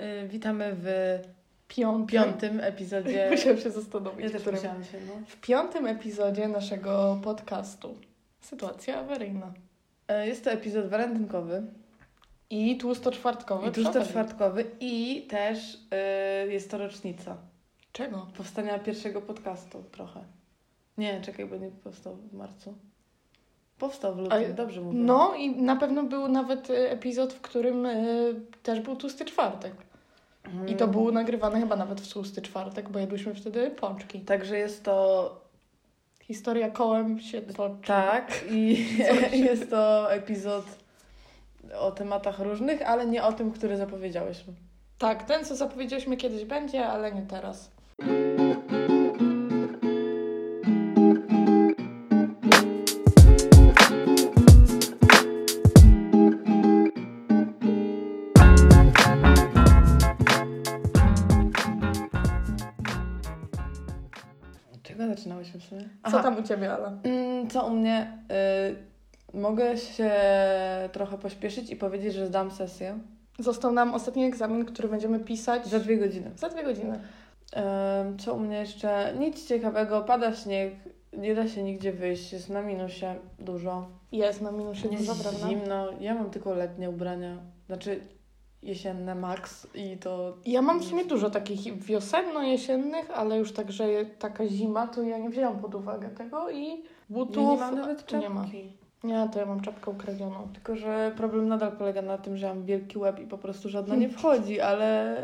Y, witamy w Piątym. piątym epizodzie. Musiałam się zastanowić. Ja też którym. musiałam się, no. W piątym epizodzie naszego podcastu. Sytuacja awaryjna. Y, Jest to epizod walentynkowy I tłusto-czwartkowy. i tuż przy to okazji. czwartkowy i też y, jest to rocznica Czego? powstania pierwszego podcastu trochę. Nie, czekaj, bo nie powstał w marcu. Powstał w lutym, dobrze mówię. No i na pewno był nawet epizod, w którym y, też był tłusty czwartek. I to było nagrywane chyba nawet w tłusty czwartek, bo jadłyśmy wtedy pączki. Także jest to Historia kołem się toczy. tak i jest to epizod o tematach różnych, ale nie o tym, który zapowiedziałyśmy. Tak, ten co zapowiedzieliśmy kiedyś będzie, ale nie teraz. Sumie? Co Aha. tam u Ciebie, Ala? Mm, Co u mnie? Y, mogę się trochę pośpieszyć i powiedzieć, że zdam sesję Został nam ostatni egzamin, który będziemy pisać za dwie godziny. za dwie godziny. Ym, Co u mnie jeszcze? Nic ciekawego, pada śnieg, nie da się nigdzie wyjść, jest na minusie dużo. Jest na minusie dużo, prawda? zimno, ja mam tylko letnie ubrania, znaczy jesienne max i to... Ja mam w sumie dużo takich wiosenno-jesiennych, ale już tak, że taka zima, to ja nie wzięłam pod uwagę tego i Ja butów nie mam nawet czapki. nie ma. Nie, to ja mam czapkę ukradzioną. Tylko, że problem nadal polega na tym, że mam wielki łeb i po prostu żadna nie wchodzi, ale...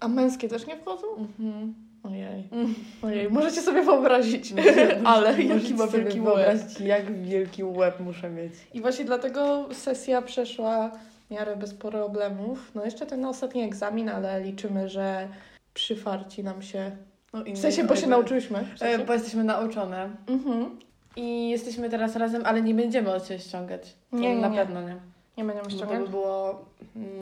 A męskie też nie wchodzą? Mhm. Ojej. Ojej, możecie sobie wyobrazić. ale jaki ma wielki łeb. jak wielki łeb muszę mieć. I właśnie dlatego sesja przeszła w miarę bez problemów. No jeszcze ten ostatni egzamin, ale liczymy, że przyfarci nam się. No, W sensie, bo się nauczyłyśmy. W E, sensie. Bo jesteśmy nauczone Mhm. i jesteśmy teraz razem, ale nie będziemy od siebie ściągać. Nie, nie, na nie. pewno nie. Nie będziemy Bo to ściągać. by było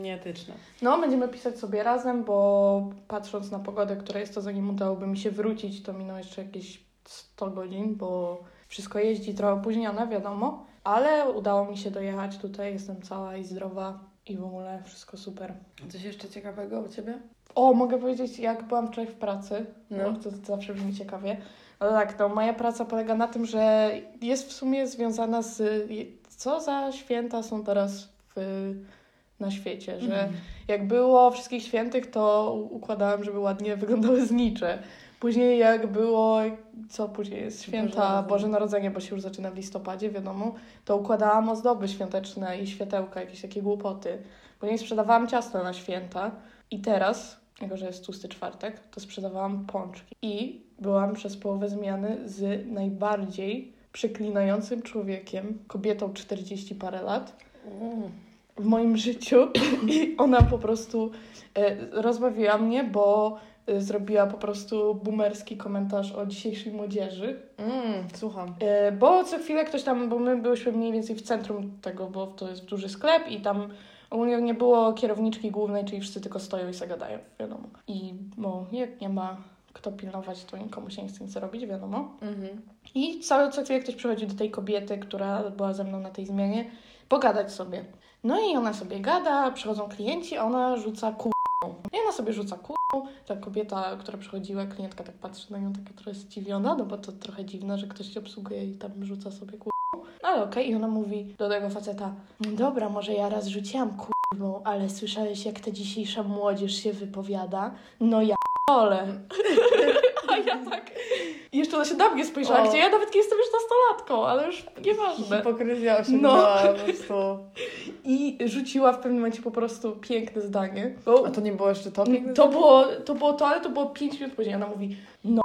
nieetyczne. No, będziemy pisać sobie razem, bo patrząc na pogodę, która jest, to zanim udałoby mi się wrócić, to minął jeszcze jakieś 100 godzin, bo wszystko jeździ trochę opóźnione, wiadomo. Ale udało mi się dojechać tutaj, jestem cała i zdrowa i w ogóle wszystko super. Coś jeszcze ciekawego u Ciebie? O, mogę powiedzieć, jak byłam wczoraj w pracy, No. no. to zawsze brzmi ciekawie. Ale tak, no moja praca polega na tym, że jest w sumie związana z... Co za święta są teraz w, na świecie, że Mhm. jak było wszystkich świętych, to układałam, żeby ładnie wyglądały znicze. Później jak było, co później jest święta Boże Narodzenie. Boże Narodzenie, bo się już zaczyna w listopadzie, wiadomo, to układałam ozdoby świąteczne i światełka, jakieś takie głupoty. Później sprzedawałam ciasto na święta i teraz, jako że jest tłusty czwartek, to sprzedawałam pączki. I byłam przez połowę zmiany z najbardziej przeklinającym człowiekiem, kobietą 40 parę lat, Mm. w moim życiu i ona po prostu e, rozbawiła mnie, bo zrobiła po prostu boomerski komentarz o dzisiejszej młodzieży. Mm, słucham. E, bo co chwilę ktoś tam, bo my byliśmy mniej więcej w centrum tego, bo to jest duży sklep i tam ogólnie nie było kierowniczki głównej, czyli wszyscy tylko stoją i zagadają, wiadomo. I bo jak nie ma kto pilnować, to nikomu się nie chce nic robić, wiadomo. Mhm. I co, co chwilę ktoś przychodzi do tej kobiety, która była ze mną na tej zmianie, pogadać sobie. No i ona sobie gada, przychodzą klienci, a ona rzuca kurą. I ona sobie rzuca kurą. Ta kobieta, która przychodziła, klientka tak patrzy na nią, taka trochę zdziwiona, no bo to trochę dziwne, że ktoś cię obsługuje i tam rzuca sobie kurą. Ale okej, i ona mówi do tego faceta, dobra, może ja raz rzuciłam kurwą, ale słyszałeś jak ta dzisiejsza młodzież się wypowiada? No ja ole. Ja tak... I jeszcze ona się na mnie spojrzała, O. gdzie ja nawet nie jestem już nastolatką, ale już nieważne. Hipokryzja osiągnęła No. po prostu. I rzuciła w pewnym momencie po prostu piękne zdanie. Bo A to nie było jeszcze to piękne? to było, to było to, ale to było 5 minut później. Ona mówi, no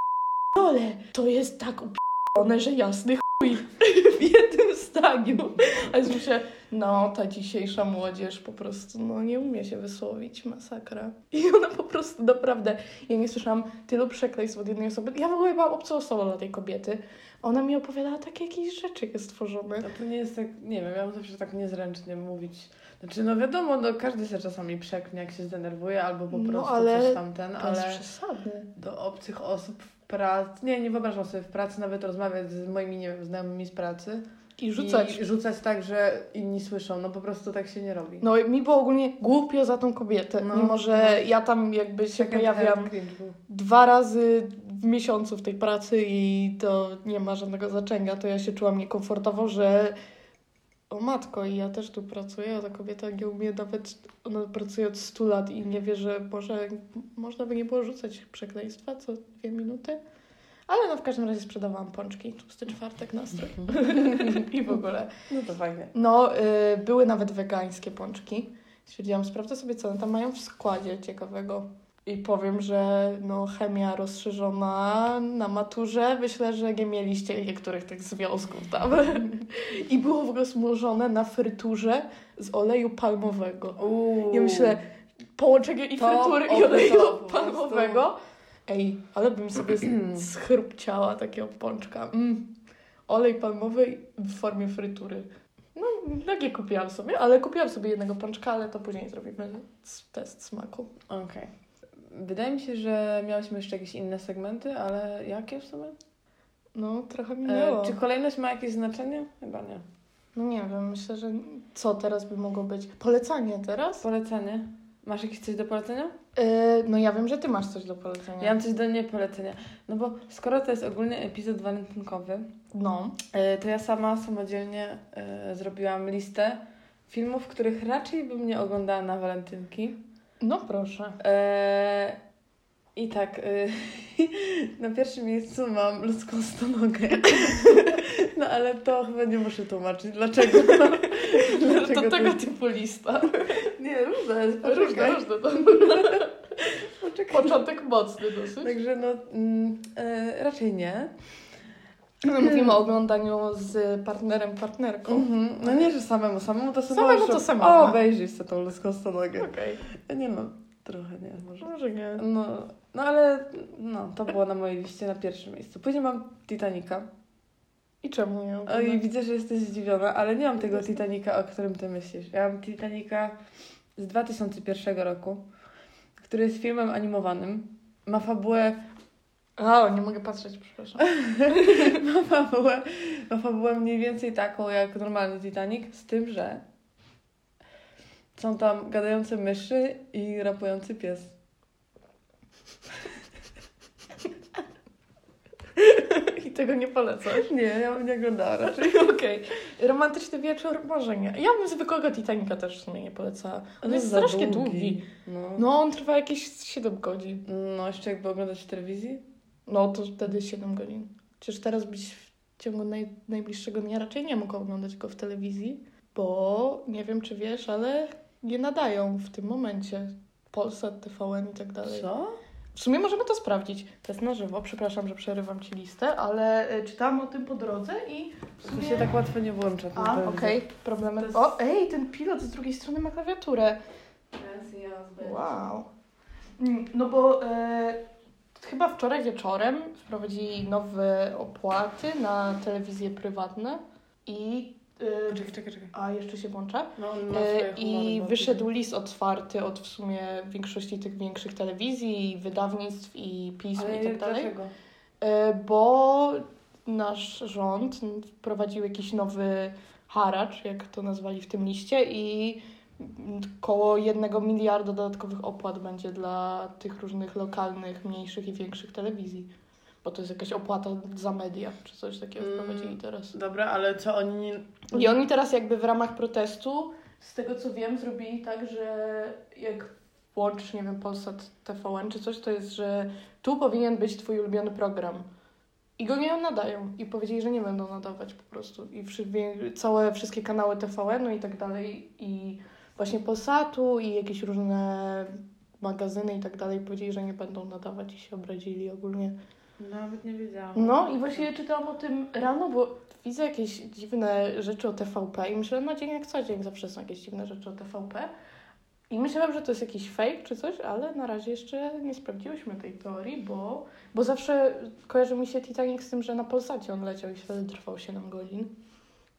ale to jest tak upierdolone, że jasny chuj w jednym zdaniu. A myślę, no ta dzisiejsza młodzież po prostu no nie umie się wysłowić, masakra. I ona po prostu naprawdę, ja nie słyszałam tylu przekleństw od jednej osoby. Ja w ogóle byłam obcą osobą dla tej kobiety. Ona mi opowiadała takie jakieś rzeczy stworzone. A to nie jest tak, nie wiem, ja mam zawsze tak niezręcznie mówić. Znaczy, no wiadomo, no każdy się czasami przeknie, jak się zdenerwuje, albo po No, prostu ale coś tamten, jest ale przesadne. do obcych osób w pracy, nie, nie wyobrażam sobie w pracy nawet rozmawiać z moimi, nie wiem, znajomymi z pracy, I rzucać. I rzucać tak, że inni słyszą. No po prostu tak się nie robi. No i mi było ogólnie głupio za tą kobietę, No, mimo że no. ja tam jakby się Second pojawiam dwa razy w miesiącu w tej pracy i to nie ma żadnego znaczenia, to ja się czułam niekomfortowo, że o matko, i ja też tu pracuję, a ta kobieta nie umie nawet, ona pracuje od 100 lat i nie wie, że może można by nie było rzucać przekleństwa co dwie minuty. Ale no w każdym razie sprzedawałam pączki, tłusty czwartek nastrój i w ogóle. No to fajnie. No, y, były nawet wegańskie pączki. Stwierdziłam, sprawdzę sobie, co one tam mają w składzie ciekawego. I powiem, że no, chemia rozszerzona na maturze. Myślę, że nie mieliście niektórych tych związków tam. I było w ogóle smażone na fryturze z oleju palmowego. Uuu. Ja myślę, połączenie i frytury i oleju palmowego. Ej, ale bym sobie schrupciała takiego pączka. Mm. Olej palmowy w formie frytury. No, takie kupiłam sobie, ale kupiłam sobie jednego pączka, ale to później zrobimy test smaku. Okej. Wydaje mi się, że miałyśmy jeszcze jakieś inne segmenty, ale jakie w sumie? No, trochę minęło. E, czy kolejność ma jakieś znaczenie? Chyba nie. No nie wiem, myślę, że co teraz by mogło być? Polecanie teraz? Polecenie. Masz jakieś coś do polecenia? E, no ja wiem, że ty masz coś do polecenia. Ja mam coś do niepolecenia. No bo skoro to jest ogólnie epizod walentynkowy, No. e, to ja sama samodzielnie e, zrobiłam listę filmów, których raczej bym nie oglądała na walentynki. No proszę. I tak, na pierwszym miejscu mam ludzką stonogę. No ale to chyba nie muszę tłumaczyć. Dlaczego? to to tego typu lista. Nie, różne. Różne, różne. To Poczekaj. początek mocny dosyć. Także no, e, raczej nie. No, Mówimy o oglądaniu z partnerem, partnerką. Mhm. No nie, że samemu, samemu to sobie Samemu to sama. O, obejrzyj sobie tą ludzką stonogę. Okej. Nie no, trochę nie, może. Może nie. No, no ale no, to było na mojej liście na pierwszym miejscu. Później mam Titanica. I czemu nie O, I widzę, że jesteś zdziwiona, ale nie mam tego Titanica, o którym ty myślisz. Ja mam Titanica z 2001 roku, który jest filmem animowanym. Ma fabułę, A, nie mogę patrzeć, przepraszam. ma fabułę, ma fabułę mniej więcej taką jak normalny Titanic, z tym, że są tam gadające myszy i rapujący pies. I tego nie polecasz. Nie, ja bym nie oglądała raczej. Okej. Romantyczny wieczór, może nie. Ja bym zwykłego Titanica też w sumie nie polecała. On jest za strasznie długi. No. No, on trwa jakieś 7 godzin. no, jeszcze jakby oglądać w telewizji? No, to wtedy 7 godzin. Przecież teraz byś w ciągu naj, najbliższego dnia raczej nie mógł oglądać go w telewizji, bo nie wiem, czy wiesz, ale nie nadają w tym momencie. Polsat, TVN i tak dalej. Co? W sumie możemy to sprawdzić. To jest na żywo. Przepraszam, że przerywam Ci listę, ale y, czytałam o tym po drodze i w To sumie... się tak łatwo nie włącza. A, okej, problemy. To jest- O, ej, ten pilot z drugiej strony ma klawiaturę. Wow. Wow. Mm, No bo e, chyba wczoraj wieczorem wprowadzili nowe opłaty na telewizje prywatne i... Czekaj, czekaj, czekaj. a, jeszcze się włącza. No, swoje I wyszedł list otwarty od w sumie większości tych większych telewizji, wydawnictw i pism Ale i tak dalej. dlaczego? E, Bo nasz rząd wprowadził jakiś nowy haracz, jak to nazwali w tym liście, i koło jednego miliarda dodatkowych opłat będzie dla tych różnych lokalnych, mniejszych i większych telewizji. Bo to jest jakaś opłata za media, czy coś takiego Mm. wprowadzili teraz. Dobra, ale co oni. I oni teraz jakby w ramach protestu, z tego co wiem, zrobili tak, że jak włączysz, nie wiem, Polsat TVN czy coś, to jest, że tu powinien być twój ulubiony program. I go nie nadają. I powiedzieli, że nie będą nadawać po prostu. I wszy, całe, wszystkie kanały TVN-u i tak dalej. I właśnie Polsatu i jakieś różne magazyny i tak dalej powiedzieli, że nie będą nadawać i się obrazili ogólnie. Nawet nie wiedziałam. No i właśnie czytałam o tym rano, bo widzę jakieś dziwne rzeczy o TVP i myślę, no dzień jak co dzień zawsze są jakieś dziwne rzeczy o TVP. I myślałam, że to jest jakiś fake czy coś, ale na razie jeszcze nie sprawdziłyśmy tej teorii, bo, bo zawsze kojarzy mi się Titanic z tym, że na Polsacie on leciał i wtedy trwał 7 godzin.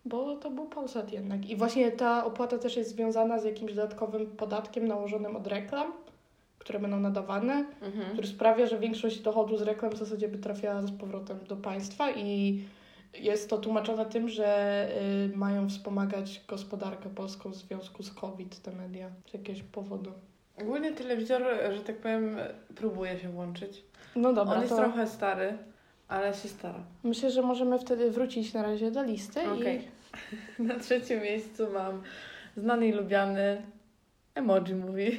Bo to był Polsat jednak. I właśnie ta opłata też jest związana z jakimś dodatkowym podatkiem nałożonym od reklam, które będą nadawane Mhm. który sprawia, że większość dochodu z reklam w zasadzie by trafiała z powrotem do państwa i jest to tłumaczone tym, że y, mają wspomagać gospodarkę polską w związku z COVID, te media, z jakiegoś powodu. Ogólnie telewizor, że tak powiem, próbuje się włączyć. No dobra, On jest to trochę stary, ale się stara. myślę, że możemy wtedy wrócić na razie do listy Okej. Na trzecim miejscu mam znany i lubiany Emoji Movie.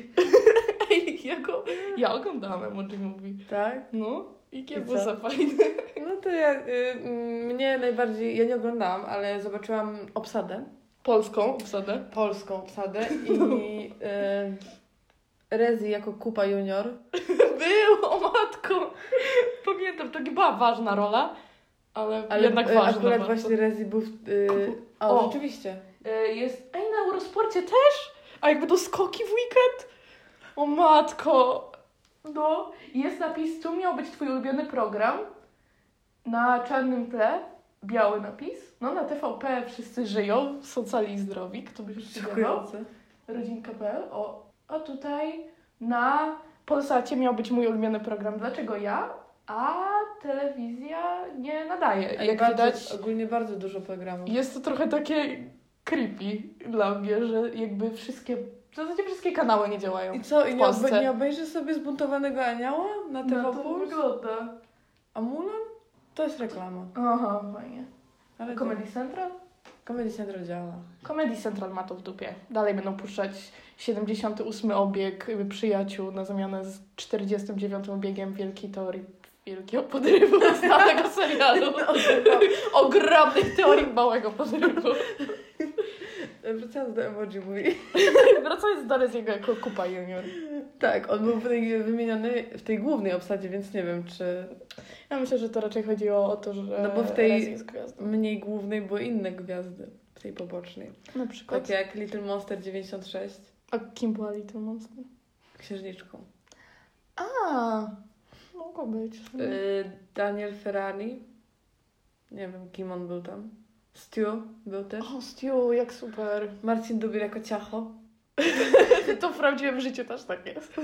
I ja oglądałam Emoji Movie. Tak? No, i co? za fajne. No to ja, y, mm, mnie najbardziej, ja nie oglądałam, ale zobaczyłam obsadę, Polską obsadę. polską obsadę i y, Rezi jako Kupa Junior. Był, o matko! Pamiętam, to była ważna rola, ale, Ale jednak y, ważna. akurat bardzo. właśnie Rezi był... Y, o, O. rzeczywiście. E, Jest, ej, na Eurosporcie też? A jakby do skoki w weekend? O matko! No, jest napis, tu miał być twój ulubiony program. Na czarnym tle, biały napis. No, na TVP wszyscy żyją, są cali i zdrowi, kto by spodziewał. Szokujące. Rodzinka.pl. O, a tutaj na Polsacie miał być mój ulubiony program. Dlaczego ja? A telewizja nie nadaje. Ej, Jak bardzo, widać, Ogólnie bardzo dużo programów. jest to trochę takie creepy dla mnie, że jakby wszystkie, w zasadzie wszystkie kanały nie działają. I co, i nie, Polsce. obe, nie obejrzysz sobie zbuntowanego anioła na TV No to Puls? wygląda. A Mulan? To jest reklama. Aha, fajnie. Ale Comedy Central? Comedy Central działa. Comedy Central ma to w dupie. Dalej będą puszczać 78 obieg przyjaciół na zamianę z 49 obiegiem Wielkiej Teorii Wielkiego Podrywu znanego serialu. Ogromnej teorii małego podrywu. Wracając do Emoji Movie. Wracając do Reziego jako Kupa Junior. Tak, on był w tej, wymieniony w tej głównej obsadzie, więc nie wiem, czy Ja myślę, że to raczej chodziło o to, że No bo w tej- mniej głównej były inne gwiazdy w tej pobocznej. Na przykład. Takie jak Little Monster 96, A kim była Little Monster? księżniczką. A, mogło być. Y, Daniel Ferrari, nie wiem kim on był tam. Stu był też. O, Stu, jak super. Marcin Dubiel jako ciacho. To w prawdziwym życiu też tak jest.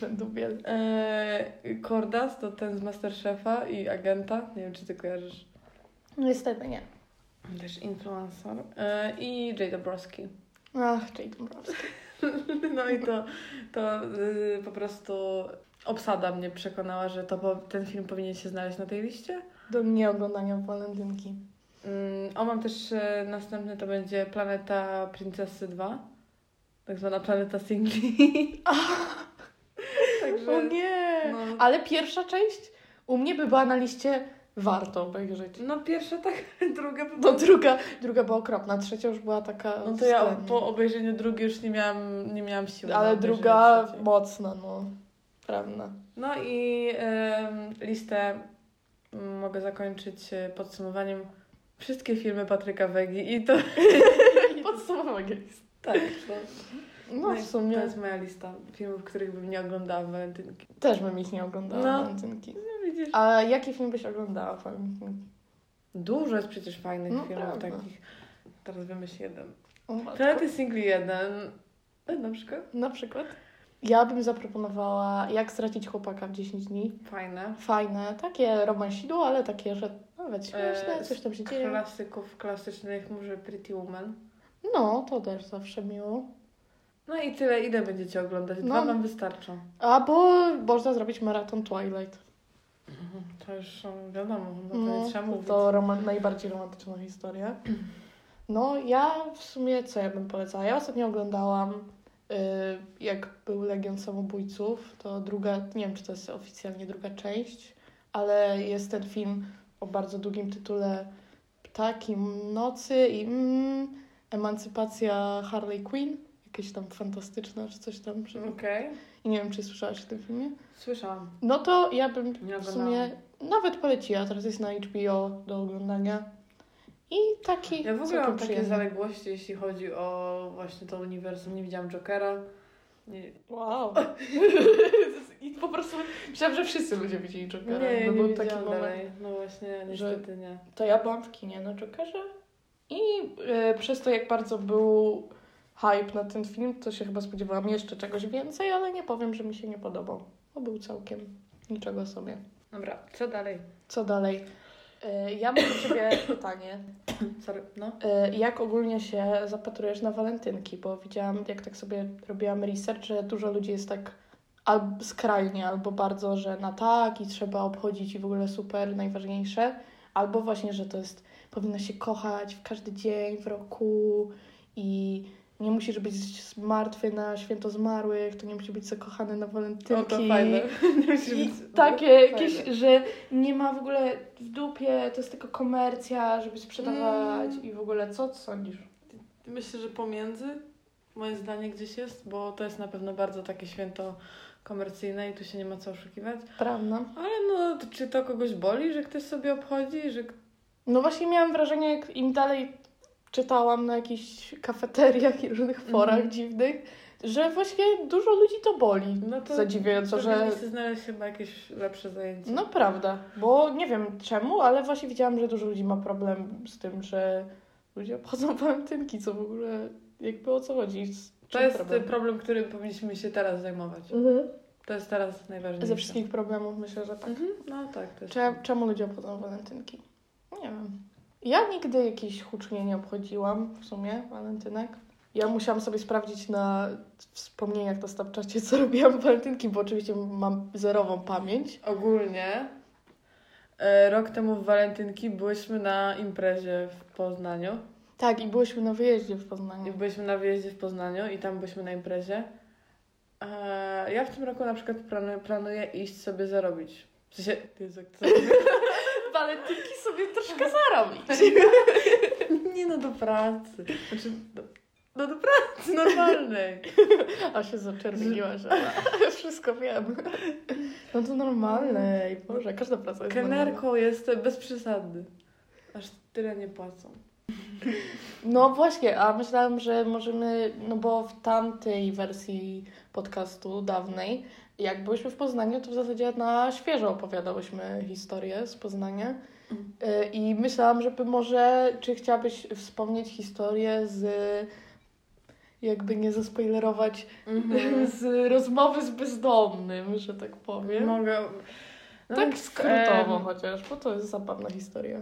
Ten dubiel. E, Kordas to ten z Masterchefa i agenta. Nie wiem, czy ty kojarzysz. Niestety nie. Też influencer. E, I Jay Dabrowski. Ach, Jade Browski. No i to, to y, po prostu obsada mnie przekonała, że to ten film powinien się znaleźć na tej liście. Do nieoglądania walentynki. Mm, o, mam też e, następny, to będzie Planeta Princesy 2. Tak zwana Planeta Singli. Także, O nie! No, Ale pierwsza część u mnie by była na liście warto obejrzeć. no pierwsza tak, druga po No druga, druga była okropna, trzecia już była taka No to ja po obejrzeniu drugiej już nie miałam, nie miałam siły. Ale druga trzeciej. mocna, no. Prawda. No i em, listę mogę zakończyć e, podsumowaniem wszystkie filmy Patryka Wegi i to Podsumowanie tak, to, No w to sumie jest moja lista filmów, których bym nie oglądała w walentynki. też bym ich nie oglądała No. walentynki. No widzisz. A jaki film byś oglądała w walentynki? Dużo jest przecież fajnych No filmów prawda. takich. Teraz wymyśl jeden. Planety Singli jeden. e, Na przykład. Na przykład? Ja bym zaproponowała Jak stracić chłopaka w 10 dni. Fajne. Fajne, takie romansidło, ale takie, że nawet śmieszne, E, coś tam się dzieje. Klasyków klasycznych może Pretty Woman. No, to też zawsze miło. No i tyle, ile będziecie oglądać? Dwa No. nam wystarczą. Albo można zrobić maraton Twilight. To już um, wiadomo, no to No, nie trzeba mówić. to roman- najbardziej romantyczna historia. No, ja w sumie co ja bym polecała? Ja ostatnio oglądałam, jak był Legion Samobójców, to druga, nie wiem czy to jest oficjalnie druga część, ale jest ten film o bardzo długim tytule Ptaki Nocy i mm, Emancypacja Harley Quinn, jakieś tam fantastyczne czy coś tam. Okej. I nie wiem, czy słyszałaś o tym filmie. Słyszałam. No to ja bym w sumie nawet poleciła, teraz jest na HBO do oglądania. I taki Ja w ogóle mam takie zaległości, jeśli chodzi o właśnie to uniwersum. Nie widziałam Jokera. Nie, Wow. I po prostu myślałam, że wszyscy ludzie widzieli Jokera. nie, nie no był widziałam taki moment. dalej. No właśnie, niestety nie. To ja byłam w kinie na Jokerze i e, przez to, jak bardzo był hype na ten film, to się chyba spodziewałam jeszcze czegoś więcej, ale nie powiem, że mi się nie podobał. Bo był całkiem niczego sobie. Dobra, co dalej? Co dalej? E, Ja mam do Ciebie pytanie. Sorry, no. E, Jak ogólnie się zapatrujesz na walentynki? Bo widziałam, jak tak sobie robiłam research, że dużo ludzi jest tak albo skrajnie, albo bardzo, że na tak i trzeba obchodzić i w ogóle super, najważniejsze. Albo właśnie, że to jest, powinno się kochać w każdy dzień w roku i nie musisz być martwy na święto zmarłych, to nie musi być zakochany na walentynki. O, to fajne. Nie musisz I być- takie Fajne. jakieś, że nie ma w ogóle w dupie, to jest tylko komercja, żeby sprzedawać Mm. i w ogóle co sądzisz? Myślę, że pomiędzy moje zdanie gdzieś jest, bo to jest na pewno bardzo takie święto komercyjne i tu się nie ma co oszukiwać. Prawda? Ale no, czy to kogoś boli, że ktoś sobie obchodzi, że... No właśnie miałam wrażenie, jak im dalej czytałam na jakichś kafeteriach i różnych forach Mhm. dziwnych, że właśnie dużo ludzi to boli. No to Zadziwiająco, że... Znaleźć chyba jakieś lepsze zajęcie. No prawda, bo nie wiem czemu, ale właśnie widziałam, że dużo ludzi ma problem z tym, że ludzie obchodzą walentynki, co w ogóle jakby o co chodzi. To jest problem? problem, którym powinniśmy się teraz zajmować. Mhm. To jest teraz najważniejsze. Ze wszystkich problemów myślę, że tak. Mhm. No tak, to jest... Cze- czemu ludzie obchodzą walentynki? Nie wiem. Ja nigdy jakiejś hucznie nie obchodziłam w sumie walentynek. Ja musiałam sobie sprawdzić na wspomnieniach na Snapchacie, co robiłam w walentynki, bo oczywiście mam zerową pamięć. Ogólnie e, rok temu w walentynki byłyśmy na imprezie w Poznaniu. Tak, i byłyśmy na wyjeździe w I Poznaniu. byliśmy na wyjeździe w Poznaniu i tam byliśmy na imprezie. E, ja w tym roku na przykład planuję, planuję iść sobie zarobić. W sensie, Jezu, jak to Walentynki sobie troszkę zarobić. Nie no, do pracy. Znaczy, do, no do pracy normalnej. A się zaczerwieniła, że wszystko wiem. No to normalne. I Boże, każda praca jest normalna. Kenerką jestem bez przesady. Aż tyle nie płacą. No właśnie, a myślałam, że możemy, no bo w tamtej wersji podcastu dawnej, jak byłyśmy w Poznaniu, to w zasadzie na świeżo opowiadałyśmy historię z Poznania. Mhm. Y, I myślałam, żeby może, czy chciałabyś wspomnieć historię z, jakby nie zaspoilerować, Mhm. z rozmowy z bezdomnym, że tak powiem. Mogę. No tak skrótowo em, chociaż, bo to jest zabawna historia.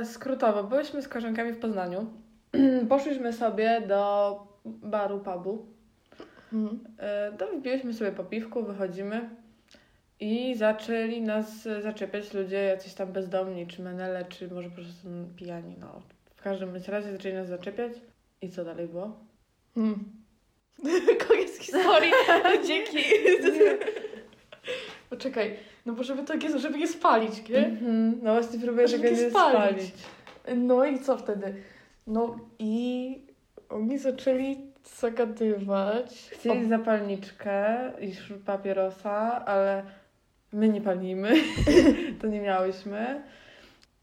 E, skrótowo, byliśmy z koleżankami w Poznaniu. Poszliśmy sobie do baru, pubu. Mhm. E, to wbiłyśmy sobie po piwku, wychodzimy i zaczęli nas zaczepiać ludzie jacyś tam bezdomni, czy menele, czy może po prostu pijani. No. W każdym razie zaczęli nas zaczepiać. I co dalej było? Hmm. Koniec historii. Dzięki. Poczekaj, no bo żeby to nie, żeby nie spalić, nie? Mhm. No właśnie próbuję Żeby tego nie spalić. spalić. No i co wtedy? No i oni zaczęli zagadywać. Chcieli zapalniczkę i papierosa, ale my nie palimy, to nie miałyśmy.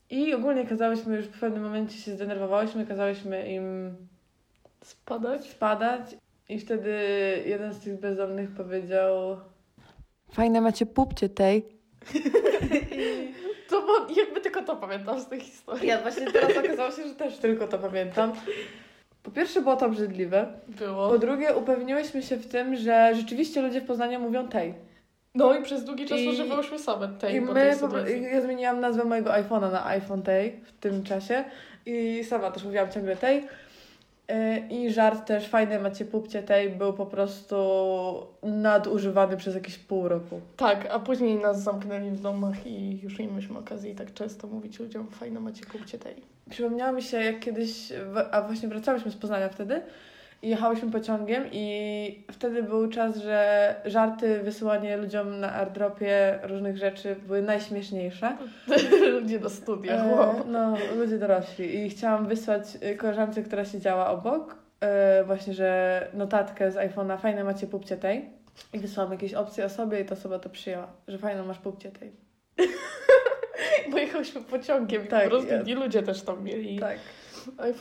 I ogólnie kazałyśmy już w pewnym momencie się zdenerwowałyśmy, kazałyśmy im Spadać? spadać i wtedy jeden z tych bezdomnych powiedział Fajne macie pupcie tej. To bo jakby tylko to pamiętam z tej historii. Ja właśnie teraz okazało się, że też tylko to pamiętam. Po pierwsze było to obrzydliwe. Było. Po drugie upewniłyśmy się w tym, że rzeczywiście ludzie w Poznaniu mówią tej. No i przez długi czas I- używałyśmy same tej, I my, tej ja zmieniłam nazwę mojego iPhone'a na iPhone tej w tym czasie i sama też mówiłam ciągle tej. Yy, I żart też, fajne macie pupcie tej, był po prostu nadużywany przez jakieś pół roku. Tak, a później nas zamknęli w domach i już nie mieliśmy okazji tak często mówić ludziom, fajne macie kupcie tej. Przypomniało mi się, jak kiedyś, a właśnie wracałyśmy z Poznania wtedy i jechałyśmy pociągiem i wtedy był czas, że żarty, wysyłanie ludziom na airdropie różnych rzeczy były najśmieszniejsze. Ludzie do studia. E, no, ludzie dorośli. I chciałam wysłać y, koleżance, która siedziała obok, e, właśnie, że notatkę z iPhone'a, fajne macie pupcie tej. I wysłałam jakieś opcje o sobie i ta osoba to przyjęła, że fajną masz pupcie tej. Bo jechałyśmy pociągiem i Tak, po prostu ja- ludzie też tam mieli. Tak.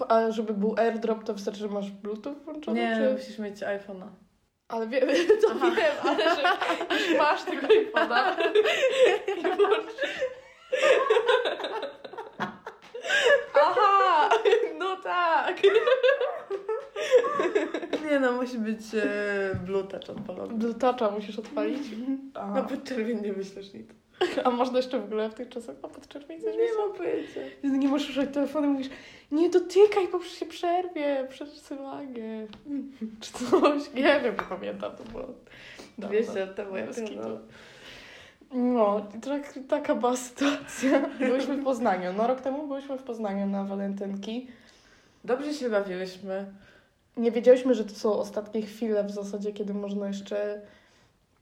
A żeby był airdrop, to wystarczy, że masz Bluetooth włączony? Nie, Czy... musisz mieć iPhone'a. Ale wiem, to Aha. wiem, ale że już masz tego iPhone'a i włączysz. Aha, no tak. Nie no, musi być e, Blue Touch odpalony. Bluetooth'a musisz odpalić. No pod czerwień nie myślisz nic. A można jeszcze w ogóle w tych czasach na podczerwień coś Nie mam pojęcia. Nie możesz używać telefonu i mówisz, nie dotykaj, bo się przerwie, przesyłanie. Czy coś. Nie wiem, pamiętam, to było... dawno. 200 lat temu, jak. No, tak, taka była sytuacja. Byliśmy w Poznaniu. No, rok temu byliśmy w Poznaniu na walentynki. Dobrze się bawiłyśmy. Nie wiedziałyśmy, że to są ostatnie chwile w zasadzie, kiedy można jeszcze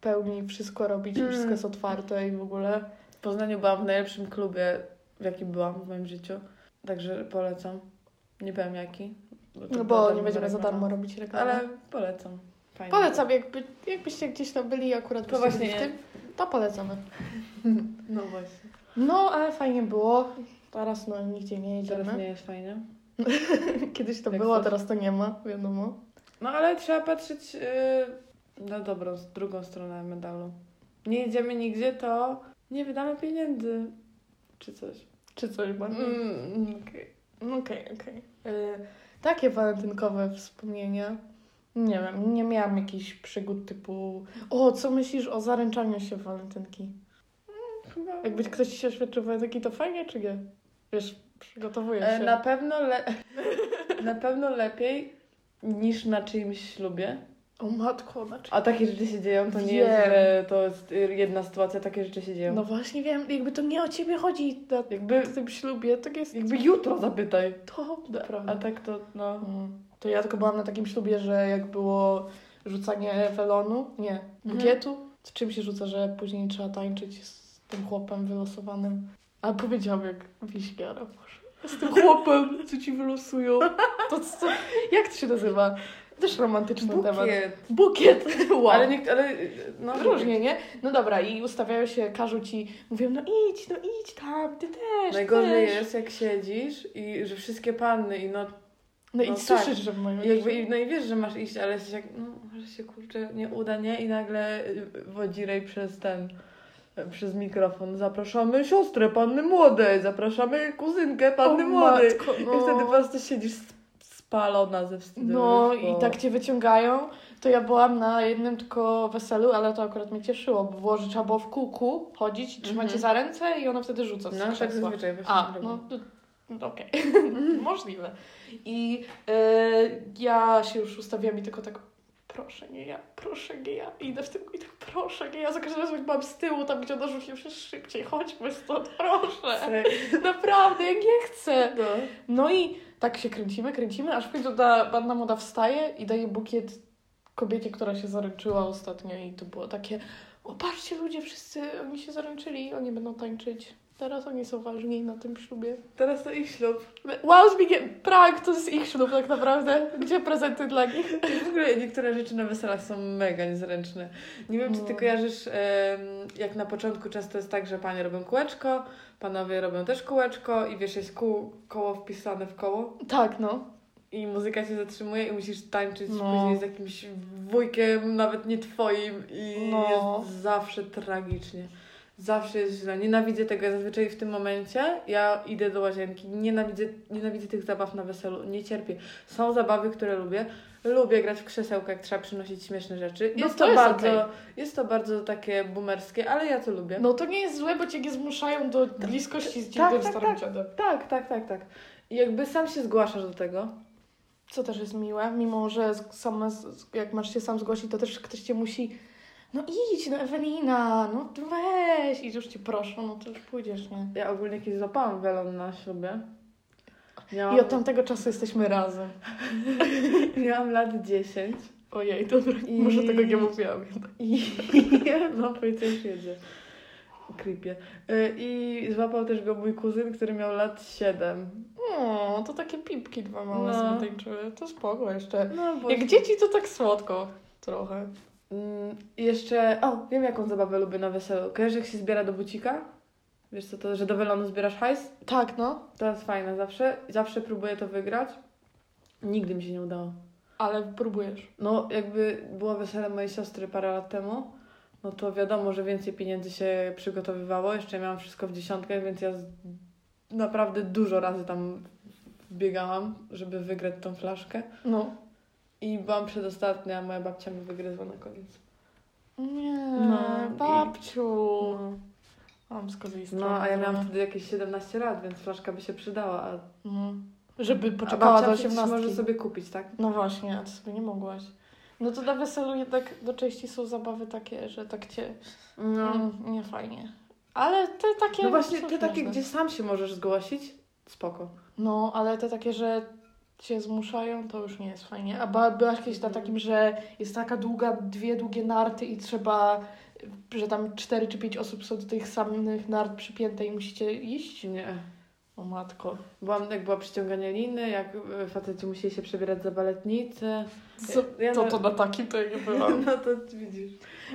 pełni wszystko robić, Mm. wszystko jest otwarte i w ogóle. W Poznaniu byłam w najlepszym klubie, w jakim byłam w moim życiu. Także polecam. Nie wiem jaki. No bo nie będziemy za darmo robić reklamy. Ale polecam. Fajnie. Polecam, jakby, jakbyście gdzieś tam byli akurat To właśnie w tym, to polecamy. No właśnie. No, ale fajnie było. Teraz no nigdzie nie jedziemy. Teraz nie jest fajnie. Kiedyś to Jak było, coś. teraz to nie ma, wiadomo. No ale trzeba patrzeć yy, na dobrą, z drugą stronę medalu. Nie jedziemy nigdzie, to nie wydamy pieniędzy. Czy coś. Czy coś bardziej. Mm, okej. Okej. Y, Takie walentynkowe wspomnienia. Nie wiem, nie miałam jakichś przygód typu o, co myślisz o zaręczaniu się w walentynki? Chyba... Jakby ktoś ci się oświadczył walentynki, to fajnie, czy nie? Wiesz, przygotowujesz E, się. Na pewno, le... na pewno lepiej niż na czyimś ślubie. O matko, znaczy... A takie rzeczy się dzieją, to nie Wiem. jest, że to jest jedna sytuacja, takie rzeczy się dzieją. No właśnie wiem, jakby to nie o ciebie chodzi na Jakby, w tym ślubie, to jest jakby jutro zapytaj. to, A prawda. tak to, no... Mm. To ja tylko byłam na takim ślubie, że jak było rzucanie welonu, nie, Mhm. bukietu, z czym się rzuca, że później trzeba tańczyć z tym chłopem wylosowanym. A powiedziałam jak wiśniara, Boże. Z tym chłopem, co ci wylosują. To co, jak to się nazywa? Też romantyczny temat. Bukiet. Bukiet. Wow. Ale, nie, ale no, Różnie, nie? No dobra, i ustawiają się, każą ci, mówią, no idź, no idź tam, ty też, Najgorzej też. jest, jak siedzisz i że wszystkie panny i no No i No słyszysz, tak. że mają i jakby, i- no i wiesz, że masz iść, ale jesteś jak, no może się kurczę nie uda, nie? I nagle y, wodzirej przez ten, y, przez mikrofon zapraszamy siostrę panny młodej, zapraszamy kuzynkę panny O młodej. matko, I wtedy po no. prostu siedzisz sp- spalona ze wstydu. No i tak cię wyciągają. To ja byłam na jednym tylko weselu, ale to akurat mnie cieszyło, bo było, że trzeba było w kółku chodzić trzymać Mhm. się za ręce i ona wtedy rzuca No tak zazwyczaj właśnie A, no no, okej. Możliwe. I e, ja się już ustawiłam i tylko tak proszę nie ja, proszę nie ja. I idę w tym i tak proszę nie ja. Za każdym razem byłam z tyłu, tam gdzie ona rzuciła się szybciej, chodźmy stąd, proszę. Naprawdę, ja nie chcę. No. No i tak się kręcimy, kręcimy, aż w końcu ta panna młoda wstaje i daje bukiet kobiecie, która się zaręczyła ostatnio i to było takie o patrzcie ludzie, wszyscy oni się zaręczyli, oni będą tańczyć. Teraz oni są ważni na tym ślubie. Teraz to ich ślub. Wow, Zbigniew, prank, to jest ich ślub tak naprawdę. Gdzie prezenty dla nich? W ogóle niektóre rzeczy na weselach są mega niezręczne. Nie wiem, czy ty No. kojarzysz, jak na początku często jest tak, że panie robią kółeczko, panowie robią też kółeczko i wiesz, jest kół, koło wpisane w koło Tak, no. i muzyka się zatrzymuje i musisz tańczyć No. później z jakimś wujkiem, nawet nie twoim i No. jest zawsze tragicznie. Zawsze jest źle. Nienawidzę tego. Zazwyczaj w tym momencie ja idę do łazienki. Nienawidzę, nienawidzę tych zabaw na weselu. Nie cierpię. Są zabawy, które lubię. Lubię grać w krzesełka, jak trzeba przynosić śmieszne rzeczy. No Jest to to, jest bardzo, okej. jest to bardzo takie boomerskie, ale ja to lubię. No to nie jest złe, bo cię nie zmuszają do bliskości z Tak, dziwnym tak, starym tak. dziadem. Tak, tak, tak, tak. I jakby sam się zgłaszasz do tego. Co też jest miłe, mimo że z- jak masz się sam zgłosić, to też ktoś cię musi. No idź, no Ewelina, no weź. I już cię proszą, no to już pójdziesz, nie? Ja ogólnie kiedyś złapałam welon na ślubie. Miałam, I od tamtego czasu jesteśmy razem. miałam lat 10. Ojej, dobra, I- może tego nie mówiłam. I no już jedzie. Creepie. Y, I złapał też go mój kuzyn, który miał lat 7. O, to takie pipki dwa małe No. no. tańczyły. To spoko jeszcze. No, bo... Jak dzieci to tak słodko trochę. Mm, i jeszcze, o, wiem jaką zabawę lubię na weselu. Kojarzysz jak się zbiera do bucika? Wiesz co to, że do welonu zbierasz hajs? Tak, no. To jest fajne zawsze. Zawsze próbuję to wygrać. Nigdy mi się nie udało. Ale próbujesz. No, jakby było wesele mojej siostry parę lat temu, no to wiadomo, że więcej pieniędzy się przygotowywało. Jeszcze miałam wszystko w dziesiątkach, więc ja naprawdę dużo razy tam biegałam, żeby wygrać tą flaszkę. No. I byłam przedostatnia, a moja babcia mi wygryzła na koniec. Nie, No, i- babciu. No. Mam z kolei No, a ja miałam wtedy jakieś 17 lat, więc flaszka by się przydała. A, No. Żeby a poczekała do babcia przecież 18. może sobie kupić, tak? No właśnie, a ty sobie nie mogłaś. No to na weselu jednak do części są zabawy takie, że tak cię... No, Mm, nie fajnie. Ale te takie... no właśnie, te takie, gdzie sam się możesz zgłosić, spoko. No, ale te takie, że cię zmuszają, to już nie jest fajnie. A ba- byłaś kiedyś na takim, że jest taka długa, dwie długie narty i trzeba, że tam cztery czy pięć osób są do tych samych nart przypięte i musicie iść? Nie. O matko. Byłam, jak była przyciąganie liny, jak y, faceci musieli się przebierać za baletnicę. Co, Ja to, na- to na takim to ja nie byłam. No to widzisz.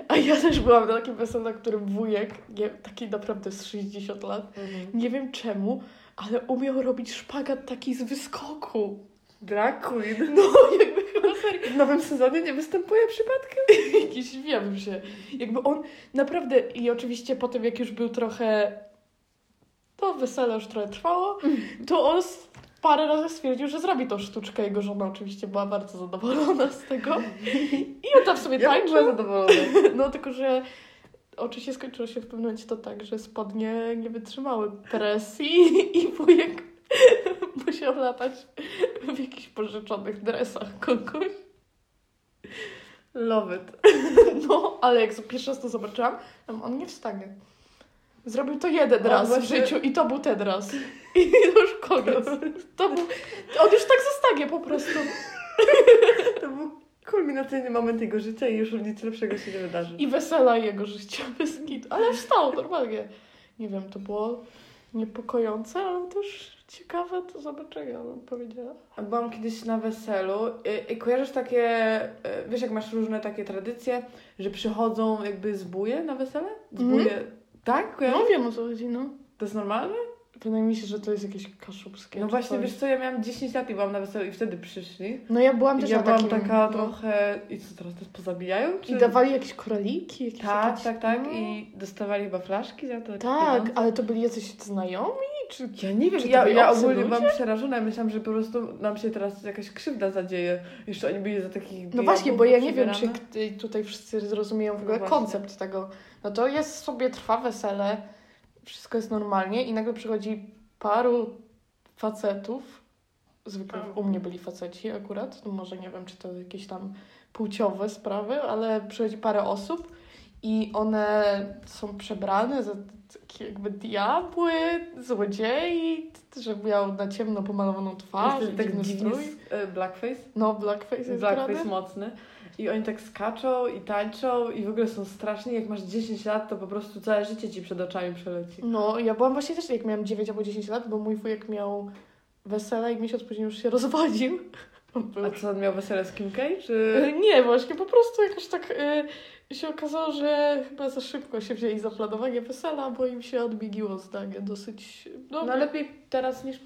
A ja też byłam na takim weselu, na którym wujek, nie, taki naprawdę z 60 lat, nie wiem czemu, ale umiał robić szpagat taki z wyskoku. Drag queen. No, jakby chyba serio. W nowym sezonie nie występuje przypadkiem. Jakiś wiem się. Jakby on naprawdę i oczywiście potem jak już był trochę to wesele już trochę trwało, to on parę razy stwierdził, że zrobi tą sztuczkę. Jego żona oczywiście była bardzo zadowolona z tego. I on tam sobie Ja była tańczył. zadowolona. No tylko, że oczywiście skończyło się w pewnym momencie to tak, że spodnie nie wytrzymały presji i wujek musiał latać w jakichś pożyczonych dresach kogoś. Love it. No, ale jak pierwszy raz to zobaczyłam, on nie wstanie. Zrobił to jeden On raz w właśnie- życiu i to był ten raz. I już koniec. To był, on już tak zostanie po prostu. To był kulminacyjny moment jego życia i już nic lepszego się nie wydarzy. I wesela jego życia bez nitu. Ale wstał normalnie. Nie wiem, to było niepokojące, ale też ciekawe do zobaczenia, bym powiedziała. Byłam kiedyś na weselu i, i kojarzysz takie, y, wiesz jak masz różne takie tradycje, że przychodzą jakby zbóje na wesele? Zbóje, tak? Kojarzysz? No wiem o co chodzi, no. To jest normalne? Wydaje mi się, że to jest jakieś kaszubskie. No właśnie, coś. wiesz co, ja miałam 10 lat i byłam na weselu i wtedy przyszli. No ja byłam też ja na byłam takim, taka no. trochę, i co teraz, nas pozabijają? Czy... I dawali jakieś koraliki, jakieś Tak, jakieś... tak, tak. No. I dostawali chyba flaszki za to? Tak, pieniądze? ale to byli jacyś znajomi? Czy... Ja nie wiem, Czy to ja, ja ogólnie ludzie? byłam przerażona. Ja myślałam, że po prostu nam się teraz jakaś krzywda zadzieje. Jeszcze oni byli za takich No właśnie, bo ja nie wiem, czy k- tutaj wszyscy zrozumieją w No ogóle właśnie. koncept tego. No to jest sobie, trwa wesele, wszystko jest normalnie i nagle przychodzi paru facetów, zwykle u mnie byli faceci akurat, no może nie wiem, czy to jakieś tam płciowe sprawy, ale przychodzi parę osób i one są przebrane za takie jakby diabły, złodziei, że miał na ciemno pomalowaną twarz, i tak strój. e, blackface. No, blackface jest Blackface mocny. I oni tak skaczą i tańczą i w ogóle są straszni. Jak masz 10 lat, to po prostu całe życie ci przed oczami przeleci. No, ja byłam właśnie też, jak miałam 9 albo 10 lat, bo mój wujek miał wesele i miesiąc później już się rozwodził. A co, on miał wesele z Kim K? E, Czy... Nie, właśnie, po prostu jakoś tak e, się okazało, że chyba za szybko się wzięli za planowanie wesela, bo im się odbiegło zdanie dosyć... No, No lepiej teraz niż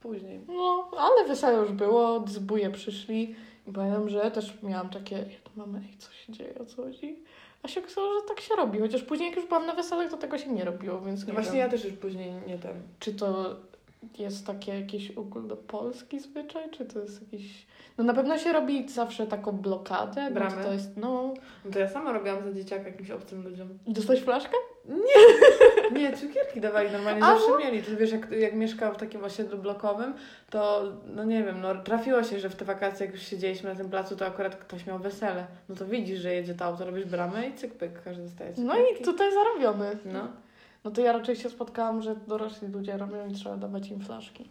później. no, ale wesele już było, zbóje przyszli i pamiętam, że też miałam takie, ja to mamy, ej, co się dzieje, o co chodzi? A się okazało, że tak się robi, chociaż później jak już byłam na weselach, to tego się nie robiło, więc No nie właśnie wiem. ja też już później nie ten. Czy to jest takie jakiś ogólnopolski zwyczaj, czy to jest jakiś... No na pewno się robi zawsze taką blokadę, bo Bramę? to jest, no... No to ja sama robiłam za dzieciaka jakimś obcym ludziom. Dostałeś flaszkę? Nie, cukierki dawali normalnie, A, zawsze mieli. To wiesz, jak, jak mieszkał w takim osiedlu blokowym, to no nie wiem, no trafiło się, że w te wakacje, jak już siedzieliśmy na tym placu, to akurat ktoś miał wesele. No to widzisz, że jedzie to auto, robisz bramę i cyk pyk, każdy dostaje No cukierki. i tutaj zarobiony. No. No to ja raczej się spotkałam, że dorośli ludzie robią i trzeba dawać im flaszki.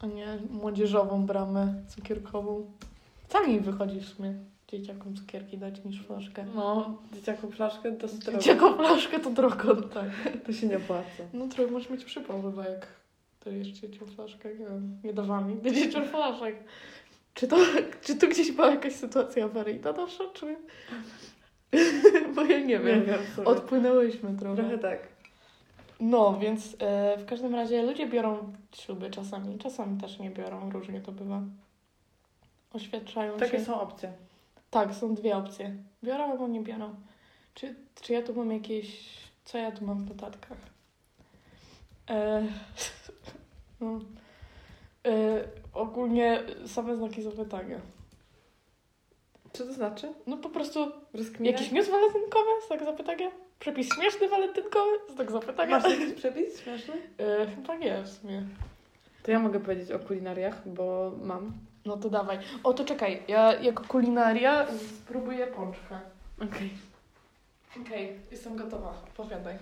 A nie młodzieżową bramę cukierkową. Sami wychodzi w sumie dzieciakom cukierki dać niż flaszkę. No, dzieciaku flaszkę to zdrowo. Dzieciakom flaszkę to drogo, no tak. To się nie opłaca. No trochę masz mieć przypał chyba, jak dajesz dzieciom flaszkę. Nie, wiem, nie dawałam nigdy dzieciom flaszek. Czy to, czy tu gdzieś była jakaś sytuacja awaryjna nasza, czy... Bo ja nie wiem. w sumie. Odpłynęłyśmy trochę. Trochę tak. No, więc e, w każdym razie ludzie biorą śluby czasami, czasami też nie biorą, różnie to bywa. Oświadczają Takie się. są opcje. Tak, są dwie opcje. Biorą albo nie biorą. Czy, czy ja tu mam jakieś... Co ja tu mam w notatkach? E, no. e, ogólnie same znaki zapytania. Co to znaczy? No po prostu Rozkminiać? jakiś news walentynkowy, znak zapytania? Przepis śmieszny walentynkowy, znak zapytania? Masz jakiś przepis śmieszny? E, chyba nie w sumie. To ja mogę powiedzieć o kulinariach, bo mam. No to dawaj. O, to czekaj. Ja jako kulinaria spróbuję pączka. Okej. Okej, jestem gotowa. Powiadaj.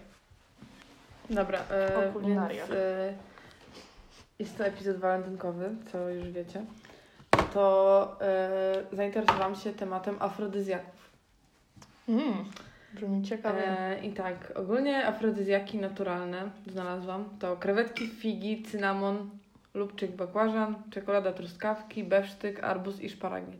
Dobra. E, O kulinariach. Więc, e, jest to epizod walentynkowy, co już wiecie. To e, zainteresowałam się tematem afrodyzjaków. Mm, brzmi ciekawie. E, I tak, ogólnie afrodyzjaki naturalne znalazłam. To krewetki, figi, cynamon, lubczyk bakłażan, czekolada truskawki, besztyk, arbuz i szparagi.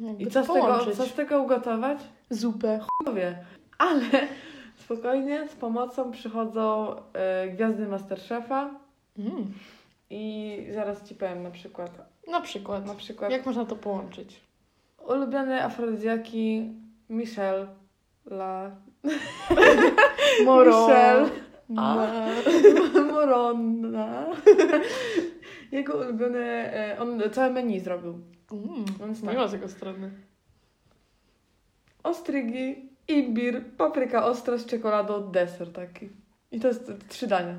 Jakby I co z, tego, połączyć. co z tego ugotować? Zupę. Chujowie. Ale spokojnie, z pomocą przychodzą e, gwiazdy Masterchefa Mm. i zaraz Ci powiem na przykład. Na przykład. Na przykład Jak można to połączyć? ulubione afrodyzjaki Michelle La Moro. Michelle. Moronna. Jego ulubione, on całe menu zrobił. Mm, Więc tak. miło z jego strony. Ostrygi, imbir, papryka ostra z czekoladą, deser taki. I to jest trzy dania.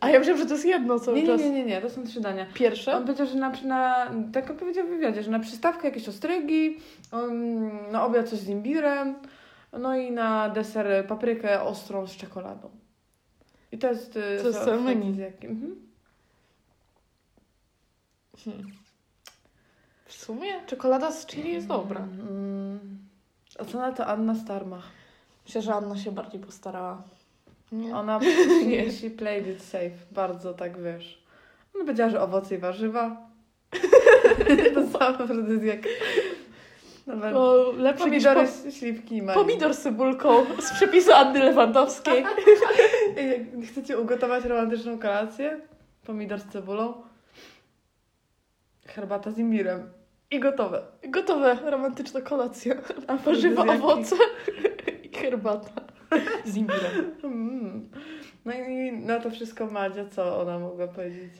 A ja myślałam, że to jest jedno cały Nie, nie, czas. nie, nie, nie, to są trzy dania. Pierwsze? On powiedział, że na, na tak on powiedział w wywiadzie, że na przystawkę jakieś ostrygi, um, na obiad coś z imbirem, no i na deser paprykę ostrą z czekoladą. I to jest... y, To jest so- całe menu. afrodyzjaki. Mhm. Hmm. W sumie czekolada z chili jest dobra. Mm. A co na to Anna Starmach? Myślę, że Anna się bardziej postarała. Nie? Ona Nie. she played it safe, bardzo tak wiesz. Ona powiedziała, że owoce i warzywa. to sam afrodyzjak. Nawet O, lepszy niż pomidory, po... śliwki i maj. pomidor z cebulką z przepisu Anny Lewandowskiej. Chcecie ugotować romantyczną kolację, pomidor z cebulą, herbata z imbirem i gotowe. Gotowe, romantyczna kolacja. Warzywa, Afrodyzjaki. owoce i herbata z imbirem. Mm. No i na to wszystko Madzia, co ona mogła powiedzieć?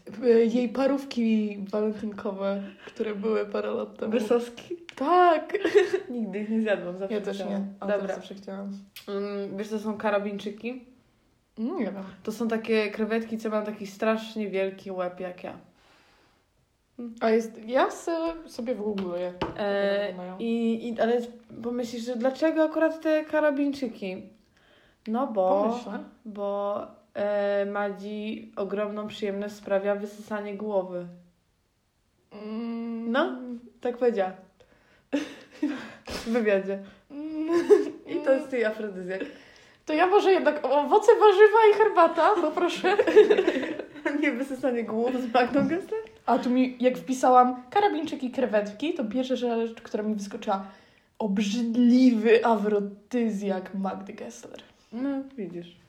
Jej parówki walentynkowe, które były parę lat temu. Wysoski? Tak. Nigdy ich nie zjadłam, zawsze Ja też chciałam. nie, ale Dobra. zawsze chciałam. Mm, wiesz, to są karabinczyki? Mm, Nie wiem. To są takie krewetki, co mają taki strasznie wielki łeb jak ja. A jest, ja sobie wygoogluję. E, i, i, ale pomyślisz, że dlaczego akurat te karabinczyki? No bo, Pomyślę. bo e, Madzi ogromną przyjemność sprawia wysysanie głowy. Mm. No. Tak powiedziała. W wywiadzie. I to jest jej afrodyzjak. To ja może jednak owoce, warzywa i herbata, poproszę. Nie wysysanie głów z Magdą Gessler? A tu mi, jak wpisałam karabinczyki, krewetki, to pierwsza rzecz, która mi wyskoczyła, obrzydliwy afrodyzjak Magdy Gessler. No, widzisz.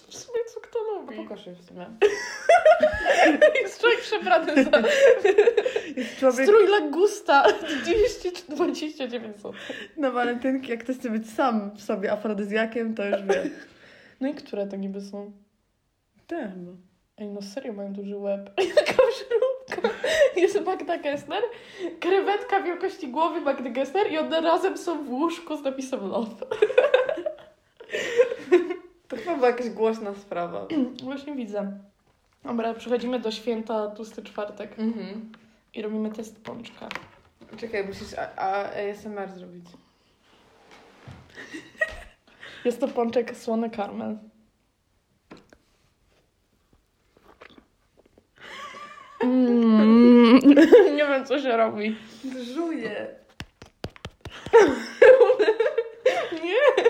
W sumie co kto lubi? Pokaż je w sumie. Jest człowiek przebrany za Jest człowiek strój Lagusta 229 zł. na walentynki, jak ktoś chce być sam w sobie afrodyzjakiem, to już wie. No i które to niby są? Tak. Ej, no serio mają duży łeb. Jaka żróbka. Jest Magda Gessler, krewetka wielkości głowy Magdy Gessler i one razem są w łóżku z napisem love. To chyba była jakaś głośna sprawa. Właśnie widzę. Dobra, przechodzimy do święta tłusty czwartek Mhm. i robimy test pączka. Czekaj, musisz a, a ASMR zrobić. Jest to pączek słony karmel. Mm, nie wiem, co się robi. Żuję. Nie.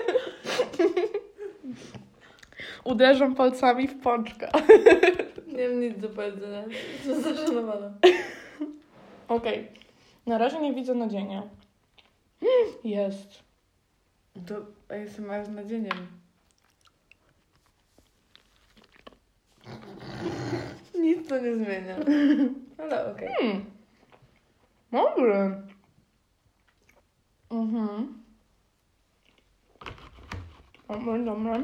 Uderzam palcami w pączka. Nie mam nic do powiedzenia. Jestem zaszanowana. Okej. Na razie nie widzę nadzienia. Jest. To ASMR z nadzieniem. Nic to nie zmienia. Ale okej. Hmm. Dobry. Mhm. Dobry, dobry.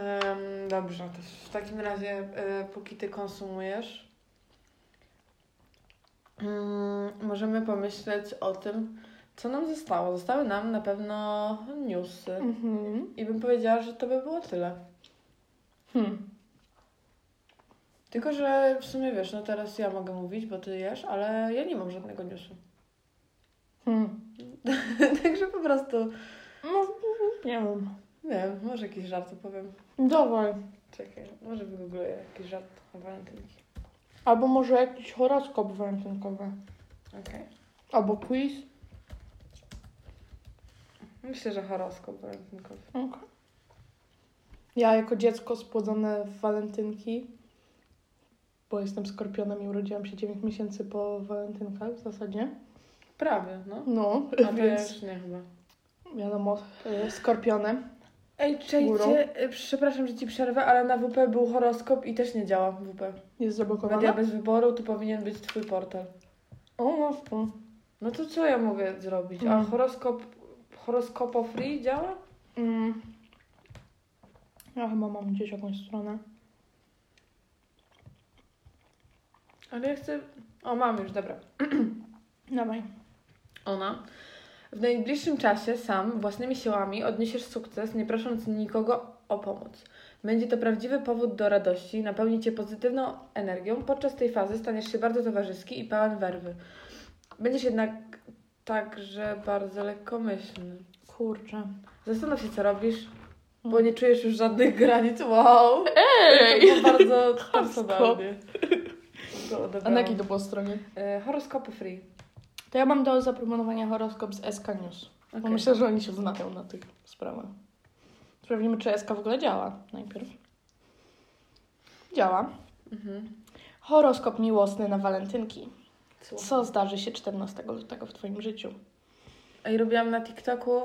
Em, dobrze, to w takim razie, e, póki ty konsumujesz, Mm, możemy pomyśleć o tym, co nam zostało. Zostały nam na pewno newsy. Mhm. I bym powiedziała, że to by było tyle. Hmm. Tylko, że w sumie wiesz, no teraz ja mogę mówić, bo ty jesz, ale ja nie mam żadnego newsu. Hmm. Także po prostu, No, nie wiem. nie wiem, może jakiś żart opowiem. Dawaj. Czekaj, może wygoogluję jakiś żart na walentynki. Albo może jakiś horoskop walentynkowy. Okej. Albo quiz. Myślę, że horoskop walentynkowy. Okay. Ja jako dziecko spłodzone w walentynki, bo jestem skorpionem i urodziłam się 9 miesięcy po walentynkach w zasadzie. Prawie, no. No, A więc nie chyba. wiadomo, y, skorpionem. Ej, czejcie, y, przepraszam, że ci przerwę, ale na WP był horoskop i też nie działa WP. Jest Media zablokowana. bez wyboru, to powinien być twój portal. O, to. No to co ja mogę zrobić? A Mm. horoskop, horoskopo free działa? Mm. Ja chyba mam gdzieś jakąś stronę. Ale ja chcę... O, mam już, dobra. Dawaj. Ona. W najbliższym czasie sam, własnymi siłami odniesiesz sukces, nie prosząc nikogo o pomoc. Będzie to prawdziwy powód do radości, napełni Cię pozytywną energią. Podczas tej fazy staniesz się bardzo towarzyski i pełen werwy. Będziesz jednak także bardzo lekkomyślny. Kurczę. Zastanów się, co robisz, bo nie czujesz już żadnych granic. Wow! Ej! To bardzo personalnie. To A na jakiej to było stronie? E, Horoskopy free. To ja mam do zaproponowania horoskop z SK News. Bo Okej. myślę, że oni się znają na tych sprawach. Sprawdzimy, czy SK w ogóle działa najpierw. Działa. Mhm. Horoskop miłosny na walentynki. Słucham. Co zdarzy się 14 lutego w Twoim życiu? Ej, robiłam na TikToku,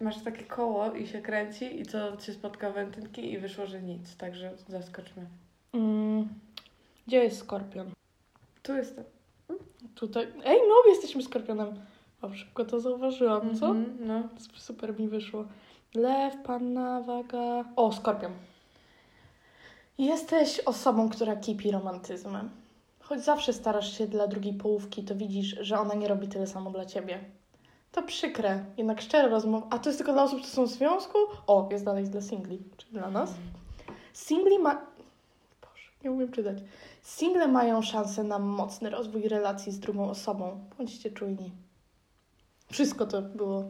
masz takie koło i się kręci i co cię spotka wędrynki i wyszło, że nic, także zaskoczmy. Mm, gdzie jest skorpion? Tu jestem. Tutaj. Ej, no, jesteśmy skorpionem. O, szybko to zauważyłam, co? Mhm, no. Super mi wyszło. Lew, panna, waga. O, skorpion. Jesteś osobą, która kipi romantyzmem. Choć zawsze starasz się dla drugiej połówki, to widzisz, że ona nie robi tyle samo dla ciebie. To przykre, jednak szczere rozmowy. A to jest tylko dla osób, które są w związku? O, jest dalej dla singli, czyli dla nas. Singli ma. Boże, nie umiem czytać. Single mają szansę na mocny rozwój relacji z drugą osobą. Bądźcie czujni. Wszystko to było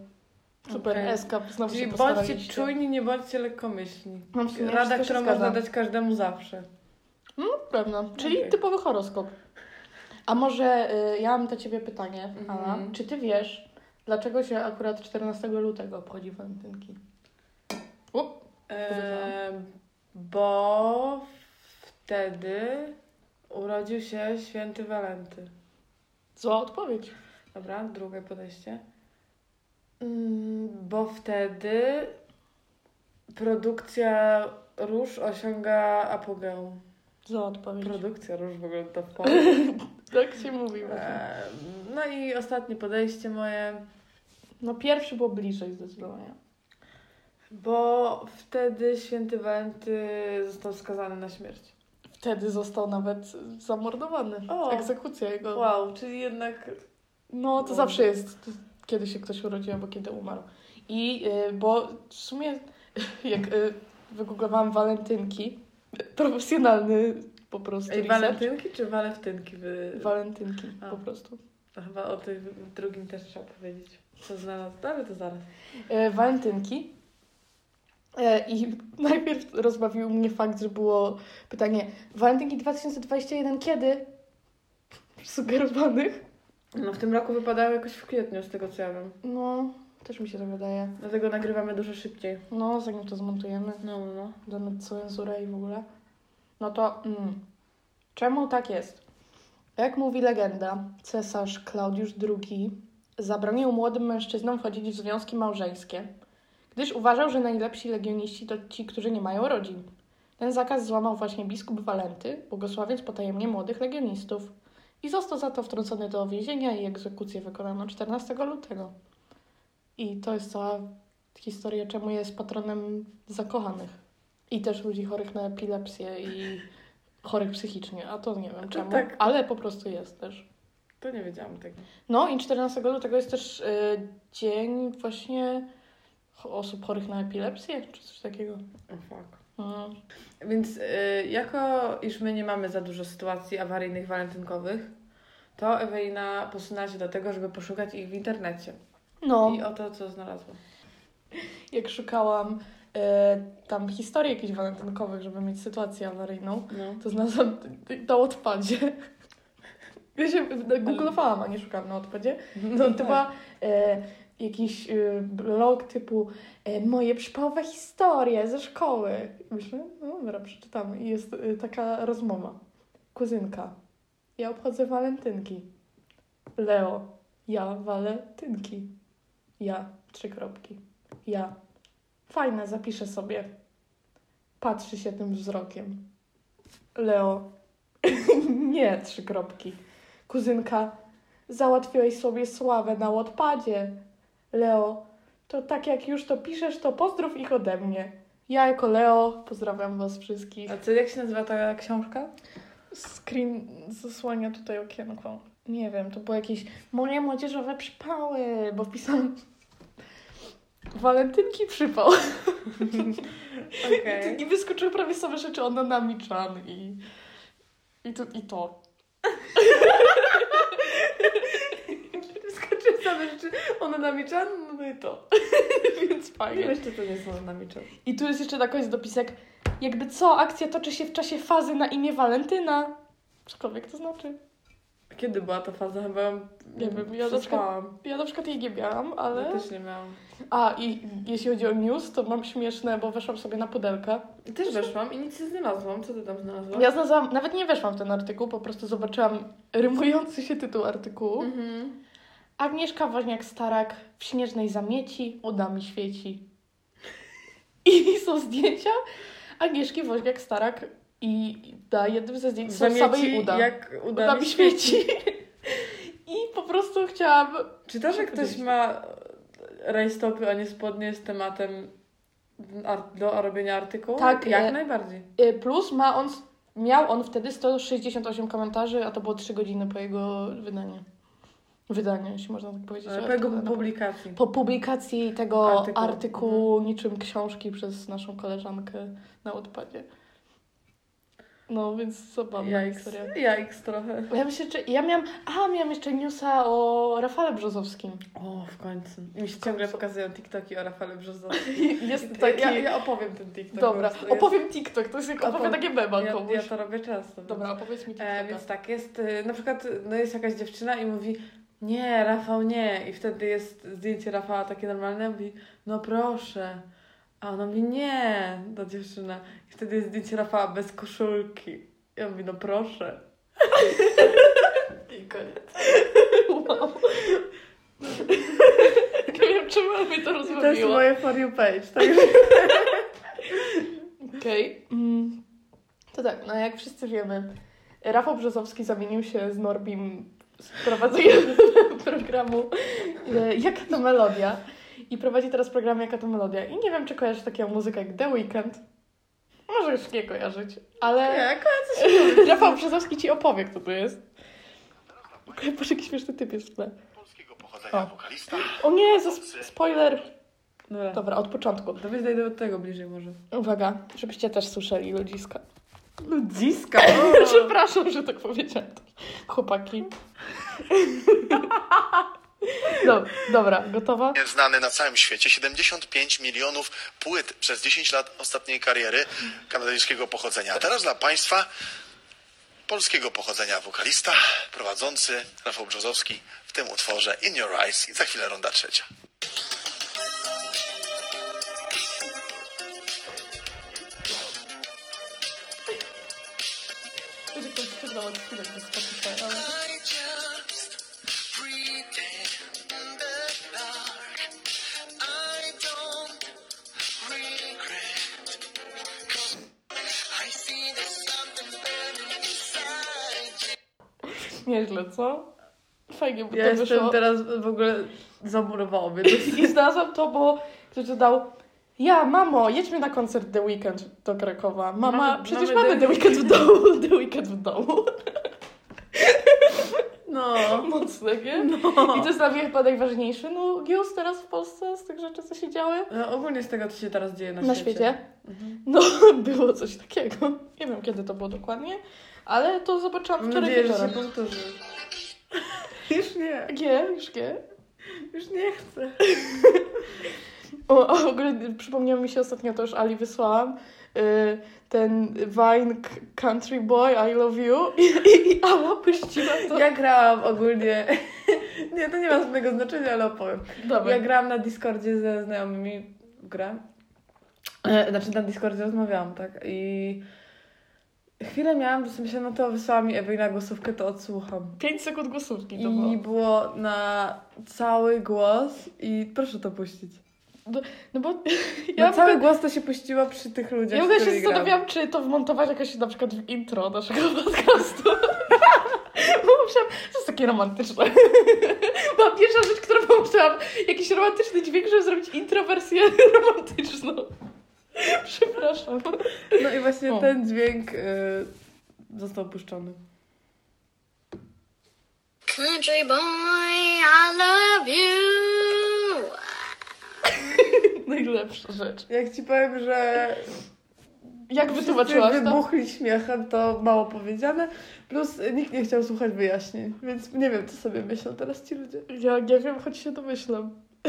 super. Okej. Eska, znowu Czyli się bądźcie czujni, nie bądźcie lekkomyślni. No, sumie Rada, którą można dać każdemu zawsze. No, pewno. Czyli Okej. typowy horoskop. A może y, ja mam do ciebie pytanie, Mhm. Ala. Czy ty wiesz, dlaczego się akurat 14 lutego obchodzi walentynki? Up. Eee, bo wtedy urodził się święty Walenty. Zła odpowiedź. Dobra, drugie podejście. Mm, Bo wtedy produkcja róż osiąga apogeum. Zła odpowiedź. Produkcja róż w ogóle to Tak się mówi. Eee, No i ostatnie podejście moje, No pierwszy było bliżej zdecydowanie. bo wtedy święty Walenty został skazany na śmierć. Wtedy został nawet zamordowany. O. Egzekucja jego. Wow, czyli jednak No, to No. zawsze jest, kiedy się ktoś urodził albo kiedy umarł. I y, bo w sumie, jak y, wygooglowałam walentynki, profesjonalny po prostu Ej, research. walentynki czy walewtynki? Wy... Walentynki A. po prostu. To chyba o tym drugim też trzeba powiedzieć. Co znalazł? Ale to zaraz. E, walentynki. E, I najpierw rozbawił mnie fakt, że było pytanie Walentynki 2021 kiedy? Sugerowanych. No w tym roku wypadały jakoś w kwietniu, z tego co ja wiem. No, też mi się tak wydaje. Dlatego nagrywamy dużo szybciej. No, zanim to zmontujemy. No, no, no. damy cenzurę i w ogóle. No to mm, czemu tak jest? Jak mówi legenda, cesarz Klaudiusz II zabronił młodym mężczyznom wchodzić w związki małżeńskie, gdyż uważał, że najlepsi legioniści to ci, którzy nie mają rodzin. Ten zakaz złamał właśnie biskup Walenty, błogosławiąc potajemnie młodych legionistów. I został za to wtrącony do więzienia i egzekucję wykonano 14 lutego. I to jest cała historia, czemu jest patronem zakochanych. I też ludzi chorych na epilepsję i chorych psychicznie, a to nie wiem czemu, tak. ale po prostu jest też. To nie wiedziałam tego. No i 14 lutego jest też y, dzień właśnie osób chorych na epilepsję, czy coś takiego. O fuck. No. Więc y, jako iż my nie mamy za dużo sytuacji awaryjnych walentynkowych, to Ewelina posunęła się do tego, żeby poszukać ich w internecie. no, I oto co znalazła. jak szukałam y, tam historii jakichś walentynkowych, żeby mieć sytuację awaryjną, No. to znalazłam na odpadzie. Ja się googlowałam, a nie szukałam na odpadzie. No to była e, jakiś e, blog typu e, moje przypałowe historie ze szkoły. I Myślę, no dobra, przeczytamy. I jest e, taka rozmowa. Kuzynka. Ja obchodzę walentynki. Leo. Ja walentynki. Ja. Trzy kropki. Ja. Fajne, zapiszę sobie. Patrzy się tym wzrokiem. Leo. Nie, trzy kropki. Kuzynka. Załatwiłeś sobie sławę na Wattpadzie. Leo, to tak jak już to piszesz, to pozdrów ich ode mnie. Ja jako Leo pozdrawiam was wszystkich. A co, jak się nazywa ta książka? Screen zasłania tutaj okienko. Nie wiem, to było jakieś moje młodzieżowe przypały, bo wpisałam walentynki przypał. Okej. I wyskoczyły prawie same rzeczy o Nanami-chan i, i, to, i to. Same rzeczy. Ona na miczan? No i to. Więc Nie fajnie. wiesz, czy to nie jest ona na miczan. I tu jest jeszcze na koniec dopisek. Jakby co, akcja toczy się w czasie fazy na imię Walentyna. Cokolwiek to znaczy. Kiedy była ta faza? Chyba Nie wiem, ja na przykład-. Ja na przykład jej nie miałam, ale... Ja też nie miałam. A, i jeśli chodzi o news, to mam śmieszne, bo weszłam sobie na pudelka. Też weszłam i nic nie znalazłam. Co ty tam znalazłaś? Ja znalazłam, nawet nie weszłam w ten artykuł, po prostu zobaczyłam rymujący się tytuł artykułu. Mhm. Agnieszka Woźniak-Starak w śnieżnej zamieci, uda mi świeci. I są zdjęcia Agnieszki Woźniak-Starak i na jednym ze zdjęć są same jej uda. jak uda, mi świeci. I po prostu chciałam... Czy to, że ktoś ma rajstopy, a nie spodnie z tematem do robienia artykułu? Tak, Jak e- najbardziej. Y, Plus ma on, miał on wtedy 168 komentarzy, a to było 3 godziny po jego wydaniu. Wydaniu, jeśli można tak powiedzieć. Ale po jego Artykuł- publikacji. po publikacji tego Artykułu. artykułu, niczym książki przez naszą koleżankę na odpadzie. No, więc zabawna Jajks. historia. Jajks trochę. Ja myślę, że ja miałam, a miałam jeszcze newsa o Rafale Brzozowskim. O, w końcu. Mi się ciągle pokazują TikToki o Rafale Brzozowskim. Jest taki, Ja, ja opowiem ten TikTok. dobra, opowiem TikTok, to jest jak Opowiem. opowiadanie mema ja, komuś. ja to robię często. Dobra, opowiedz mi TikToka. E, więc tak, jest y, na przykład no jest jakaś dziewczyna i mówi nie, Rafał nie. I wtedy jest zdjęcie Rafała takie normalne, mówi no proszę. A ona mówi nie, ta dziewczyna. I wtedy jest zdjęcie Rafała bez koszulki. I on mówi no proszę. I koniec. Wow. Nie wiem, czemu mnie to I to jest rozbawiło. moje for you page. Także Okej. Mm. To tak, no jak wszyscy wiemy, Rafał Brzozowski zamienił się z Norbim z prowadzeniem programu e, Jaka to melodia i prowadzi teraz program Jaka to melodia. I nie wiem, czy kojarzysz taką muzykę jak The Weeknd. Może już nie kojarzyć, ale nie, Rafał Brzozowski ci opowie, kto to jest. Boże, jaki śmieszny typ jest w tle. polskiego pochodzenia O. wokalista. O nie, spoiler. Dobra. Dobra, od początku. To weź dojdę do tego bliżej może. Uwaga, żebyście też słyszeli ludziska. Ludziska! Przepraszam, że tak powiedziałam. Chłopaki. No, dobra, gotowa? Znany na całym świecie 75 milionów płyt przez 10 lat ostatniej kariery kanadyjskiego pochodzenia. A teraz dla Państwa polskiego pochodzenia wokalista, prowadzący Rafał Brzozowski w tym utworze In Your Eyes i za chwilę runda trzecia. See there's something burning inside Nieźle, co? Fajnie, bo Ja to jestem wyszło. teraz w ogóle zamurowało mnie. I znalazłam to, bo ktoś dodał ja, mamo, jedźmy na koncert The Weekend do Krakowa. Mama, Mamy- przecież mamy mamy The Weekend w domu. The Weekend w domu. No No. Mocne, nie? I to jest dla mnie chyba najważniejsze. No, Gius teraz w Polsce z tych rzeczy, co się działy no. Ogólnie z tego, co się teraz dzieje na, na świecie. świecie. Mhm. No, było coś takiego. Nie wiem, kiedy to było dokładnie, ale to zobaczyłam wczoraj nadzieję, że się wieczorem. powtórzy. Już nie. Nie, już nie. Już nie chcę. O, a w ogóle przypomniało mi się ostatnio, to już Ali wysłałam, y, ten Vine Country Boy, I Love You i, i, i Ala puściła to. Ja grałam ogólnie. Nie, to nie ma żadnego znaczenia, ale opowiem. Dobra. Ja grałam na Discordzie ze znajomymi grę. E, Znaczy na Discordzie rozmawiałam, tak? I chwilę miałam, że sobie myślałam, no to wysłała mi Ewy na głosówkę, to odsłucham. 5 sekund głosówki to I było. było na cały głos i proszę to puścić. No bo Ja w cały ogóle, głos to się puściło przy tych ludziach, ja w ogóle się zastanawiałam, czy to wmontować jakoś na przykład w intro naszego podcastu. Bo myślałam, to jest takie romantyczne. Była pierwsza rzecz, którą pomyślałam, jakiś romantyczny dźwięk, żeby zrobić intro wersję romantyczną. Przepraszam. No i właśnie O. ten dźwięk y, został puszczony. Country boy, I love you. Najlepsza rzecz. Jak ci powiem, że Jak wytłumaczyłaś to? wybuchli śmiechem, to mało powiedziane. Plus nikt nie chciał słuchać wyjaśnień, więc nie wiem, co sobie myślą teraz ci ludzie. Ja nie wiem, choć się domyślam.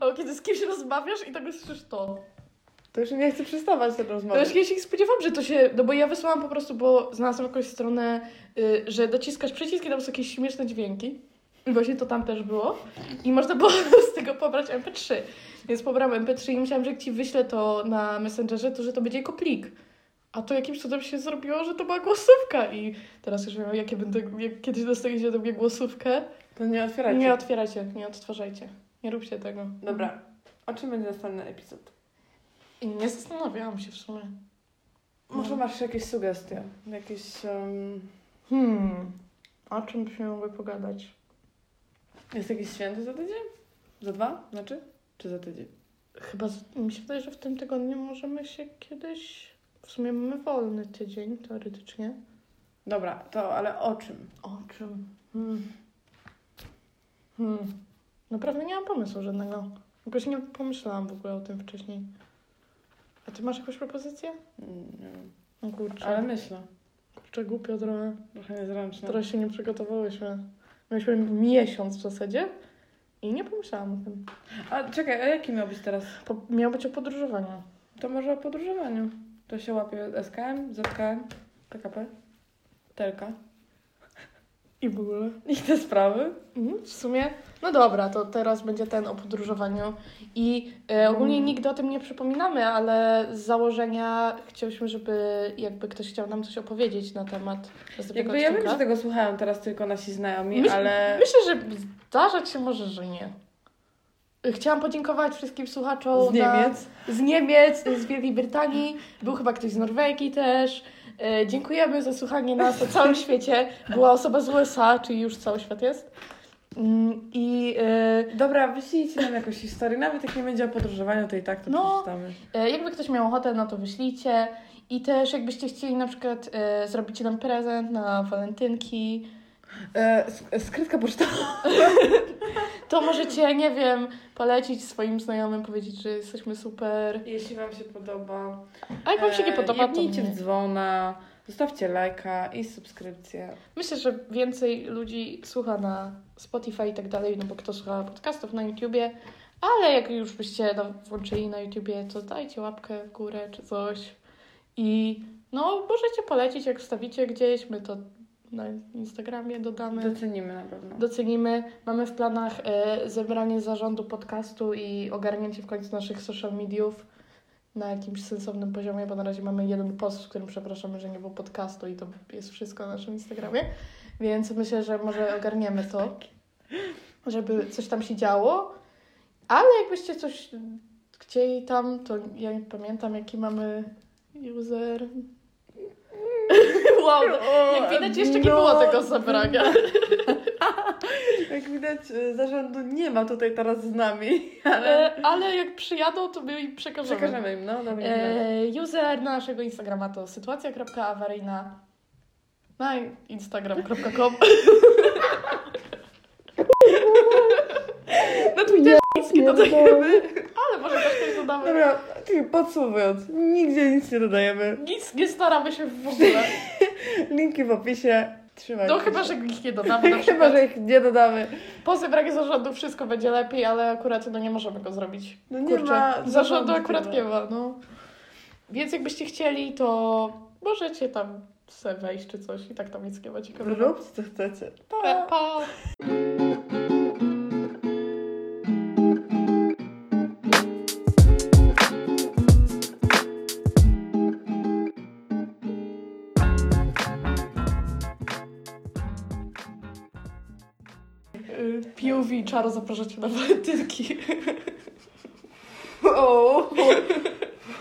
O, kiedy z kimś rozmawiasz i tak słyszysz to. To już nie chcę przestawać No rozmowę. już ja się spodziewałam, że to się... No bo ja wysłałam po prostu, bo znalazłam jakąś stronę, y, że dociskasz przycisk i tam są jakieś śmieszne dźwięki. I właśnie to tam też było. I można było z tego pobrać MP3. Więc pobrałam MP3 i myślałam, że jak ci wyślę to na Messengerze, to że to będzie jako plik. A to jakimś cudem się zrobiło, że to była głosówka. I teraz już wiem, jakie będę... Jak kiedyś dostaniecie do mnie głosówkę, To nie otwierajcie. nie otwierajcie, nie odtwarzajcie. Nie róbcie tego. Dobra. O czym będzie następny epizod? I nie zastanawiałam się w sumie. Może masz jakieś sugestie? Jakieś... Um... Hmm. O czym byśmy mogły pogadać? Jest jakiś święty za tydzień? Za dwa? Znaczy? Czy za tydzień? Chyba z, mi się wydaje, że w tym tygodniu możemy się kiedyś. W sumie mamy wolny tydzień, teoretycznie. Dobra, to ale o czym? O czym? Hmm. Hmm. Naprawdę nie mam pomysłu żadnego. Jakoś nie pomyślałam w ogóle o tym wcześniej. A ty masz jakąś propozycję? Nie. No kurczę. Ale myślę. Kurczę, głupio trochę. Trochę niezręczne. Teraz się nie przygotowałyśmy. Mieliśmy miesiąc w zasadzie i nie pomyślałam o tym. A czekaj, a jaki miał być teraz? Po, miał być o podróżowaniu. To może o podróżowaniu. To się łapie SKM, ZKM, PKP, TLK. I w ogóle. I te sprawy. Mhm, W sumie, no dobra, to teraz będzie ten o podróżowaniu. I e, ogólnie Mm. nigdy o tym nie przypominamy, ale z założenia chcieliśmy, żeby jakby ktoś chciał nam coś opowiedzieć na temat Jakby ja wiem, że tego słuchają teraz tylko nasi znajomi, Myśl- ale Myślę, że zdarzać się może, że nie. Chciałam podziękować wszystkim słuchaczom z Niemiec. Na, z Niemiec, z Wielkiej Brytanii. Był chyba ktoś z Norwegii też. E, dziękujemy za słuchanie nas na całym świecie. Była osoba z USA, czyli już cały świat jest. Mm, I e, Dobra, wyślijcie nam jakąś historię. Nawet jak nie będzie o podróżowaniu, to i tak to No. przeczytamy. E, Jakby ktoś miał ochotę, no to wyślijcie. I też jakbyście chcieli na przykład e, zrobić nam prezent na walentynki, E, sk- skrytka pocztowa. to możecie, nie wiem, polecić swoim znajomym, powiedzieć, że jesteśmy super. Jeśli Wam się podoba, A jak Wam się nie e, podoba, to nie. w dzwona, zostawcie lajka i subskrypcję. Myślę, że więcej ludzi słucha na Spotify i tak dalej, no bo kto słucha podcastów na YouTubie, ale jak już byście no, włączyli na YouTubie, to dajcie łapkę w górę czy coś. I no, możecie polecić, jak wstawicie gdzieś, my to na Instagramie dodamy. Docenimy na pewno. Docenimy. Mamy w planach e, zebranie zarządu podcastu i ogarnięcie w końcu naszych social mediów na jakimś sensownym poziomie, bo na razie mamy jeden post, w którym przepraszamy, że nie było podcastu i to jest wszystko na naszym Instagramie. Więc myślę, że może ogarniemy to, żeby coś tam się działo. Ale jakbyście coś chcieli tam, to ja nie pamiętam, jaki mamy user. wow. No, jak widać, jeszcze nie no. było tego zebrania. Jak widać, y, zarządu nie ma tutaj teraz z nami. E, ale, e, ale jak przyjadą, to my im przekażemy. Przekażemy im, no. Dobra, e, user naszego Instagrama to sytuacja.awaryjna no na instagram.com Na Twitterze nic nie dodajemy, ale może też coś dodamy. Dobra, czyli podsumowując, nigdzie nic nie dodajemy. Nic nie staramy się w ogóle. Linki w opisie. Trzymajcie No chyba, że ich nie dodamy na Chyba, że ich nie dodamy. Po zebraniu zarządu wszystko będzie lepiej, ale akurat no nie możemy go zrobić. No nie Kurczę, ma zarządu zarządu akurat nie ma, no. Więc jakbyście chcieli, to możecie tam se wejść czy coś i tak tam nic nie ma ciekawego. Róbcie co chcecie. Pa! pa. POV Czaro zapraszacie na walentynki. O,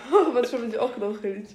Chyba trzeba będzie okno uchylić.